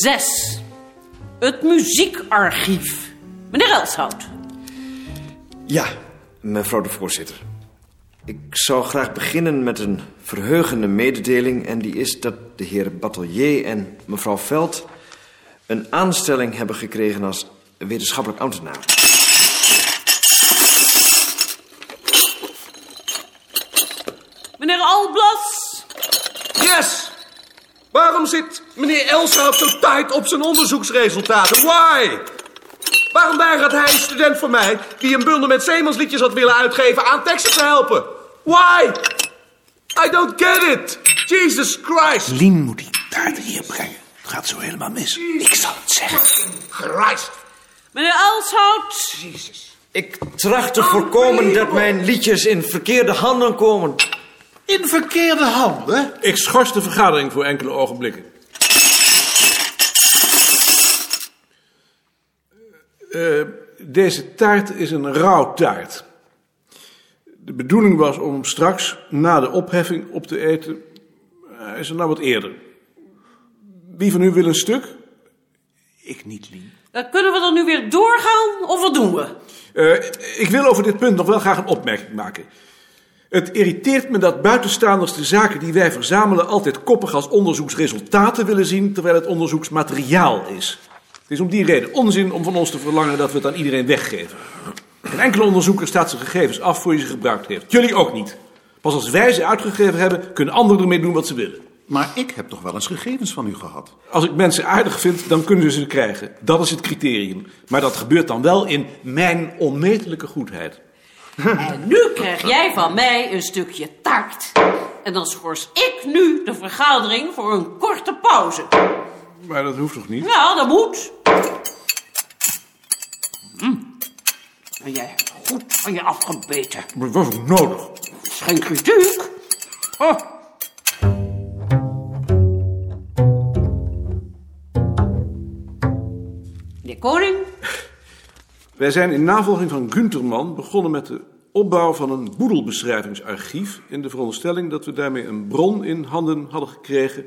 6. Het muziekarchief. Meneer Elshout. Ja, mevrouw de voorzitter. Ik zou graag beginnen met een verheugende mededeling... en die is dat de heer Batelier en mevrouw Veld... een aanstelling hebben gekregen als wetenschappelijk ambtenaar. Meneer Alblas. Yes! Waarom zit meneer Elshout zo tight op zijn onderzoeksresultaten? Why? Waarom weigert hij een student van mij... die een bundel met zeemansliedjes had willen uitgeven... aan teksten te helpen? Why? I don't get it. Jesus Christ. Lien moet die taart hier brengen. Het gaat zo helemaal mis. Ik zal het zeggen. Christ. Meneer Elshout. Ik tracht te voorkomen dat mijn liedjes in verkeerde handen komen. In verkeerde handen? Ik schors de vergadering voor enkele ogenblikken. Eh, deze taart is een rouwtaart. De bedoeling was om hem straks, na de opheffing, op te eten. Hij is er nou wat eerder. Wie van u wil een stuk? Ik niet, Lien. Dan kunnen we dan nu weer doorgaan of wat doen we? Eh, ik wil over dit punt nog wel graag een opmerking maken. Het irriteert me dat buitenstaanders de zaken die wij verzamelen altijd koppig als onderzoeksresultaten willen zien, terwijl het onderzoeksmateriaal is. Het is om die reden onzin om van ons te verlangen dat we het aan iedereen weggeven. Een enkele onderzoeker staat zijn gegevens af voor je ze gebruikt heeft. Jullie ook niet. Pas als wij ze uitgegeven hebben, kunnen anderen ermee doen wat ze willen. Maar ik heb toch wel eens gegevens van u gehad? Als ik mensen aardig vind, dan kunnen ze ze krijgen. Dat is het criterium. Maar dat gebeurt dan wel in mijn onmetelijke goedheid. En nu krijg jij van mij een stukje taart. En dan schors ik nu de vergadering voor een korte pauze. Maar dat hoeft toch niet? Ja, dat moet. Hm. En jij hebt goed van je afgebeten. Maar dat was ook nodig. Is geen kritiek. Oh. De koning. Wij zijn in navolging van Gunterman begonnen met de opbouw van een boedelbeschrijvingsarchief... in de veronderstelling dat we daarmee een bron in handen hadden gekregen...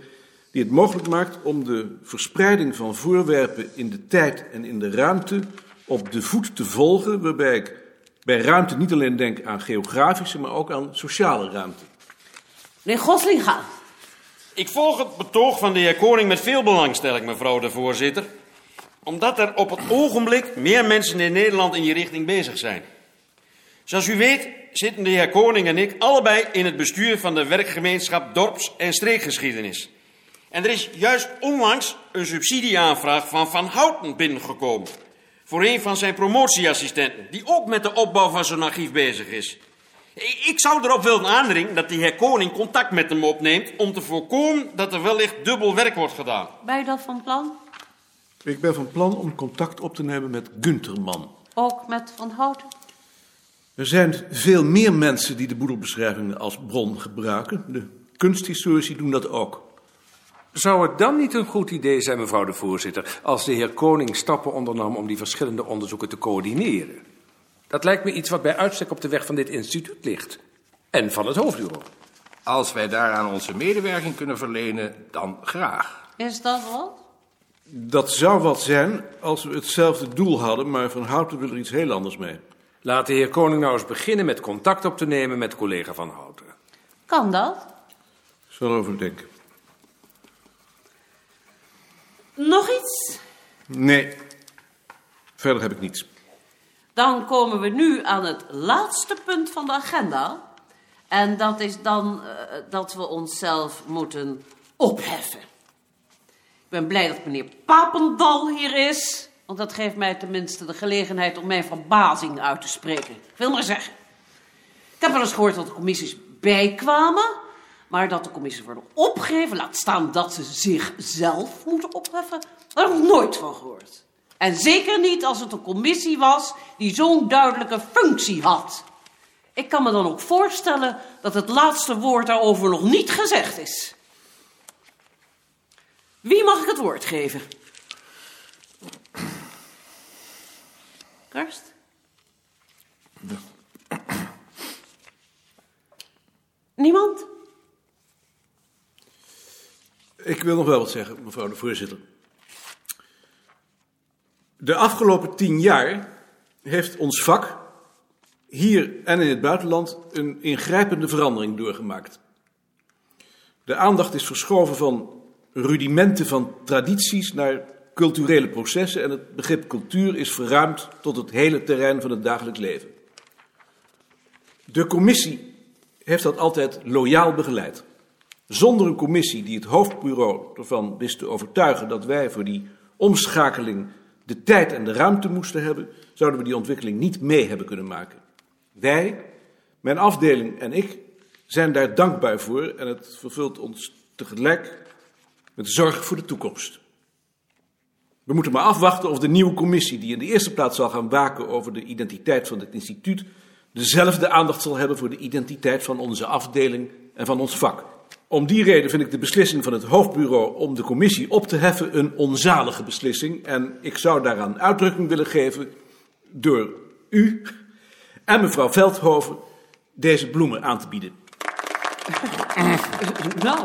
die het mogelijk maakt om de verspreiding van voorwerpen in de tijd en in de ruimte... op de voet te volgen, waarbij ik bij ruimte niet alleen denk aan geografische... maar ook aan sociale ruimte. Meneer Goslinga. Ik volg het betoog van de heer Koning met veel belangstelling, mevrouw de voorzitter. Omdat er op het ogenblik meer mensen in Nederland in die richting bezig zijn. Zoals u weet zitten de heer Koning en ik allebei in het bestuur van de werkgemeenschap Dorps- en Streekgeschiedenis. En er is juist onlangs een subsidieaanvraag van Van Houten binnengekomen. Voor een van zijn promotieassistenten, die ook met de opbouw van zo'n archief bezig is. Ik ik zou erop willen aandringen dat de heer Koning contact met hem opneemt... om te voorkomen dat er wellicht dubbel werk wordt gedaan. Ben je dat van plan? Ik ben van plan om contact op te nemen met Gunterman. Ook met Van Houten? Er zijn veel meer mensen die de boedelbeschrijvingen als bron gebruiken. De kunsthistorici doen dat ook. Zou het dan niet een goed idee zijn, mevrouw de voorzitter, als de heer Koning stappen ondernam om die verschillende onderzoeken te coördineren? Dat lijkt me iets wat bij uitstek op de weg van dit instituut ligt. En van het hoofdbureau. Als wij daaraan onze medewerking kunnen verlenen, dan graag. Is dat wat? Dat zou wat zijn als we hetzelfde doel hadden, maar Van Houten wil er iets heel anders mee. Laat de heer Koning nou eens beginnen met contact op te nemen met collega Van Houten. Kan dat? Ik zal overdenken. Nog iets? Nee, verder heb ik niets. Dan komen we nu aan het laatste punt van de agenda. En dat is dan eh, dat we onszelf moeten opheffen. Ben blij dat meneer Papendal hier is. Want dat geeft mij tenminste de gelegenheid om mijn verbazing uit te spreken. Ik wil maar zeggen. Ik heb wel eens gehoord dat de commissies bijkwamen. Maar dat de commissies worden opgegeven, laat staan dat ze zichzelf moeten opheffen, daar heb ik nooit van gehoord. En zeker niet als het een commissie was die zo'n duidelijke functie had. Ik kan me dan ook voorstellen dat het laatste woord daarover nog niet gezegd is. Wie mag ik het woord geven? Karst? Niemand? Ik wil nog wel wat zeggen, mevrouw de voorzitter. De afgelopen tien jaar heeft ons vak, hier en in het buitenland, een ingrijpende verandering doorgemaakt. De aandacht is verschoven van rudimenten van tradities naar culturele processen en het begrip cultuur is verruimd tot het hele terrein van het dagelijks leven. De commissie heeft dat altijd loyaal begeleid. Zonder een commissie die het hoofdbureau ervan wist te overtuigen dat wij voor die omschakeling de tijd en de ruimte moesten hebben, zouden we die ontwikkeling niet mee hebben kunnen maken. Wij, mijn afdeling en ik, zijn daar dankbaar voor en het vervult ons tegelijk met zorg voor de toekomst. We moeten maar afwachten of de nieuwe commissie, die in de eerste plaats zal gaan waken over de identiteit van het instituut, dezelfde aandacht zal hebben voor de identiteit van onze afdeling en van ons vak. Om die reden vind ik de beslissing van het hoofdbureau om de commissie op te heffen een onzalige beslissing. En ik zou daaraan uitdrukking willen geven door u en mevrouw Veldhoven deze bloemen aan te bieden. Nou,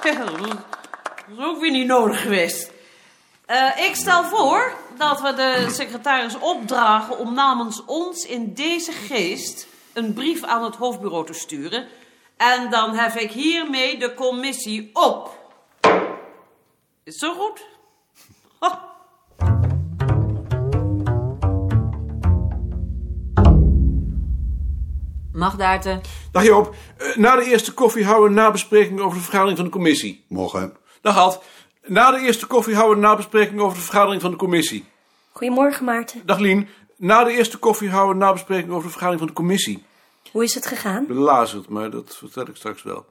dat is ook weer niet nodig geweest. Eh, ik stel voor dat we de secretaris opdragen om namens ons in deze geest een brief aan het hoofdbureau te sturen. En dan hef ik hiermee de commissie op. Is zo goed? Mag Daarten? Dag Joop, Eh, na de eerste koffie houden we een nabespreking over de vergadering van de commissie. Morgen. Dag Ad, na de eerste koffie houden we een nabespreking over de vergadering van de commissie. Goedemorgen, Maarten. Dag Lien, na de eerste koffie houden we een nabespreking over de vergadering van de commissie. Hoe is het gegaan? Belazerd, maar dat vertel ik straks wel.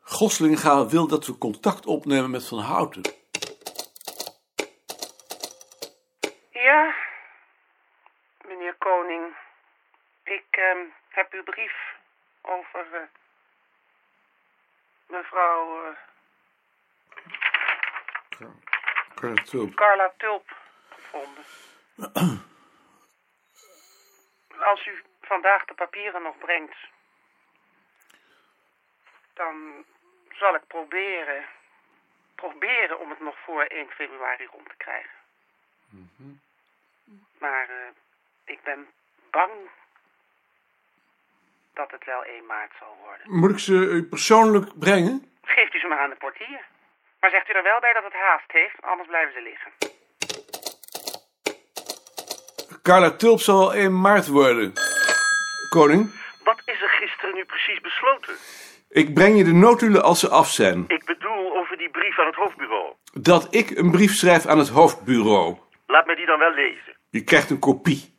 Goslinga wil dat we contact opnemen met Van Houten. Ja, meneer Koning. Ik ehm, heb uw brief over eh, mevrouw eh, Carla Tulp gevonden. Als u vandaag de papieren nog brengt, dan zal ik proberen, proberen om het nog voor 1 februari rond te krijgen. Maar eh, ik ben bang dat het wel 1 maart zal worden. Moet ik ze u persoonlijk brengen? Geeft u ze maar aan de portier. Maar zegt u er wel bij dat het haast heeft, anders blijven ze liggen. Carla Tulp zal wel 1 maart worden. Koning, Wat is er gisteren nu precies besloten? ik breng je de notulen als ze af zijn. Ik bedoel over die brief aan het hoofdbureau. Dat ik een brief schrijf aan het hoofdbureau. Laat mij die dan wel lezen. Je krijgt een kopie.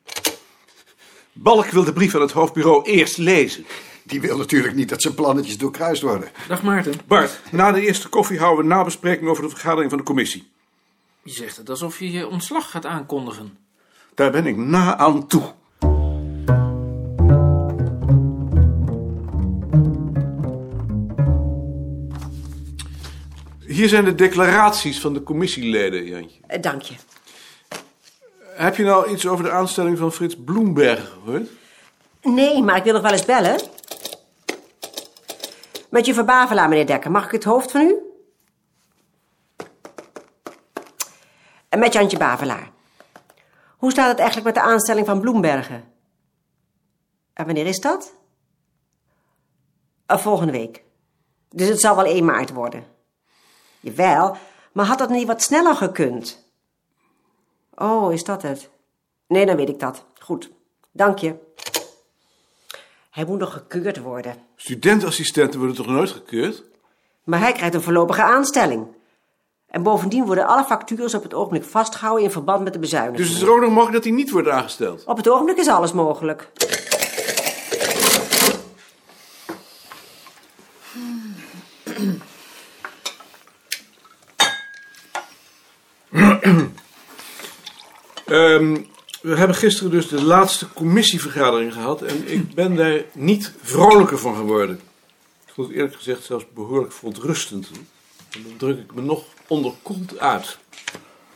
Balk wil de brief aan het hoofdbureau eerst lezen. Die wil natuurlijk niet dat zijn plannetjes doorkruist worden. Dag Maarten. Bart, na de eerste koffie houden we een nabespreking over de vergadering van de commissie. Je zegt het alsof je je ontslag gaat aankondigen. Daar ben ik na aan toe. Hier zijn de declaraties van de commissieleden, Jantje. Eh, dank je. Heb je nou iets over de aanstelling van Frits Bloemberg gehoord? Nee, maar ik wil nog wel eens bellen. Met je Bavelaar, meneer Dekker. Mag ik het hoofd van u? En met Jantje Bavelaar. Hoe staat het eigenlijk met de aanstelling van Bloembergen? En wanneer is dat? Eh, volgende week. Dus het zal wel 1 maart worden. Jawel, maar had dat niet wat sneller gekund? Oh, is dat het? Nee, dan weet ik dat. Goed, dank je. Hij moet nog gekeurd worden. Studentassistenten worden toch nooit gekeurd? Maar hij krijgt een voorlopige aanstelling. En bovendien worden alle factures op het ogenblik vastgehouden in verband met de bezuiniging. Dus het is er ook nog mogelijk dat hij niet wordt aangesteld? Op het ogenblik is alles mogelijk. Ehm, we hebben gisteren dus de laatste commissievergadering gehad en ik ben daar niet vrolijker van geworden. Ik vond het eerlijk gezegd zelfs behoorlijk verontrustend. En dan druk ik me nog onderkoeld uit.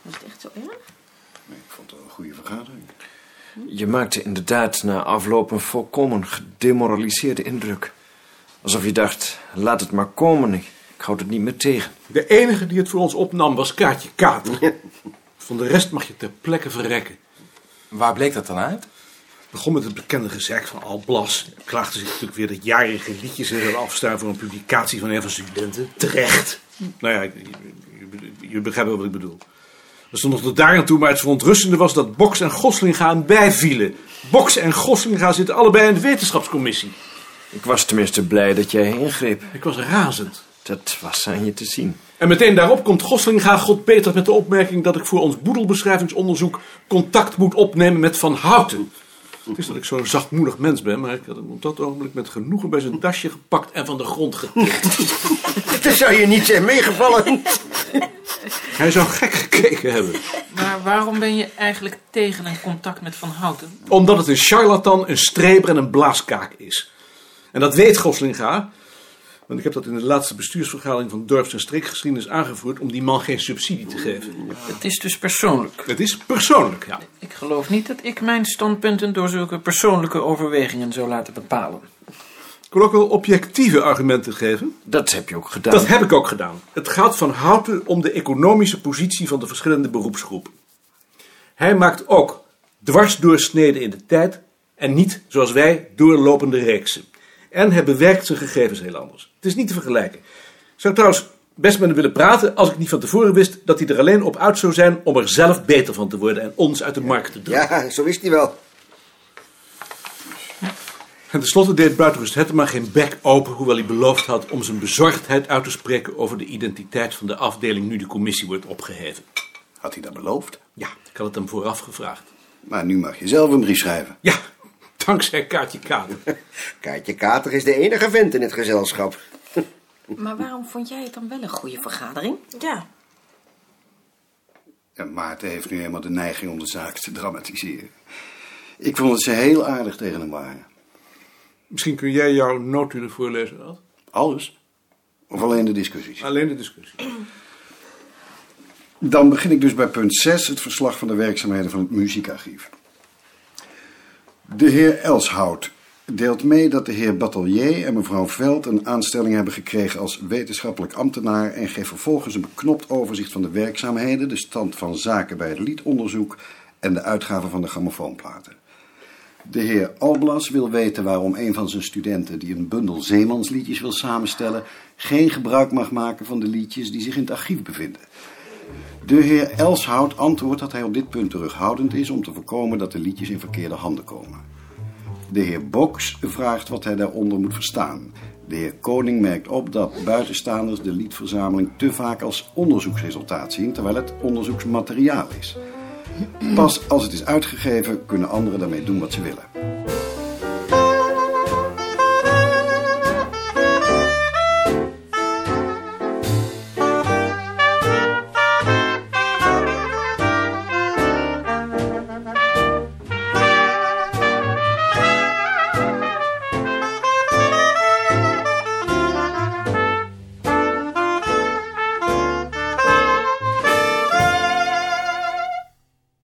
Was het echt zo erg? Ik vond het een goede vergadering. Je maakte inderdaad na afloop een volkomen gedemoraliseerde indruk. Alsof je dacht, laat het maar komen, ik, ik houd het niet meer tegen. De enige die het voor ons opnam was Kaatje Kater. Van de rest mag je ter plekke verrekken. Waar bleek dat dan uit? Het begon met het bekende gezegd van Al Blas. Hij klaagde zich natuurlijk weer dat jarige liedjes er afstaan voor een publicatie van een van studenten. Terecht. Nou ja, je, je, je begrijpt wel wat ik bedoel. Er stond nog tot daar aan toe, maar het verontrustende was dat Boks en Goslinga hem bijvielen. Boks en Goslinga zitten allebei in de wetenschapscommissie. Ik was tenminste blij dat jij ingreep. Ik was razend. Dat was aan je te zien. En meteen daarop komt Goslinga God Peter met de opmerking dat ik voor ons boedelbeschrijvingsonderzoek contact moet opnemen met Van Houten. Het is dat ik zo'n zachtmoedig mens ben, maar ik had hem op dat ogenblik met genoegen bij zijn dasje gepakt en van de grond getikt. Dat zou je niet zijn meegevallen. Hij zou gek gekeken hebben. Maar waarom ben je eigenlijk tegen een contact met Van Houten? Omdat het een charlatan, een streber en een blaaskaak is. En dat weet Goslinga. Want ik heb dat in de laatste bestuursvergadering van dorps- en streekgeschiedenis aangevoerd om die man geen subsidie te geven. Het is dus persoonlijk. Het is persoonlijk, ja. Ik geloof niet dat ik mijn standpunten door zulke persoonlijke overwegingen zou laten bepalen. Ik wil ook wel objectieve argumenten geven. Dat heb je ook gedaan. Dat heb ik ook gedaan. Het gaat van Houten om de economische positie van de verschillende beroepsgroepen. Hij maakt ook dwarsdoorsneden in de tijd en niet, zoals wij, doorlopende reeksen. En hij bewerkt zijn gegevens heel anders. Het is niet te vergelijken. Ik zou trouwens best met hem willen praten als ik niet van tevoren wist dat hij er alleen op uit zou zijn om er zelf beter van te worden en ons uit de markt te drukken. Ja, zo wist hij wel. En tenslotte deed Buitenrust Hettema geen bek open, hoewel hij beloofd had om zijn bezorgdheid uit te spreken over de identiteit van de afdeling nu de commissie wordt opgeheven. Had hij dat beloofd? Ja, ik had het hem vooraf gevraagd. Maar nu mag je zelf een brief schrijven. Ja, dankzij Kaartje Kater. Kaartje Kater is de enige vent in het gezelschap. Maar waarom vond jij het dan wel een goede vergadering? Ja. Ja, Maarten heeft nu helemaal de neiging om de zaak te dramatiseren. Ik vond dat ze heel aardig tegen hem waren. Misschien kun jij jouw notulen voorlezen, Ad? Alles? Of alleen de discussies? Alleen de discussie. Dan begin ik dus bij punt 6, het verslag van de werkzaamheden van het muziekarchief. De heer Elshout deelt mee dat de heer Batelier en mevrouw Veld een aanstelling hebben gekregen als wetenschappelijk ambtenaar en geeft vervolgens een beknopt overzicht van de werkzaamheden, de stand van zaken bij het liedonderzoek en de uitgaven van de grammofoonplaten. De heer Alblas wil weten waarom een van zijn studenten die een bundel zeemansliedjes wil samenstellen, geen gebruik mag maken van de liedjes die zich in het archief bevinden. De heer Elshout antwoordt dat hij op dit punt terughoudend is om te voorkomen dat de liedjes in verkeerde handen komen. De heer Boks vraagt wat hij daaronder moet verstaan. De heer Koning merkt op dat buitenstaanders de liedverzameling te vaak als onderzoeksresultaat zien, terwijl het onderzoeksmateriaal is. Pas als het is uitgegeven kunnen anderen daarmee doen wat ze willen.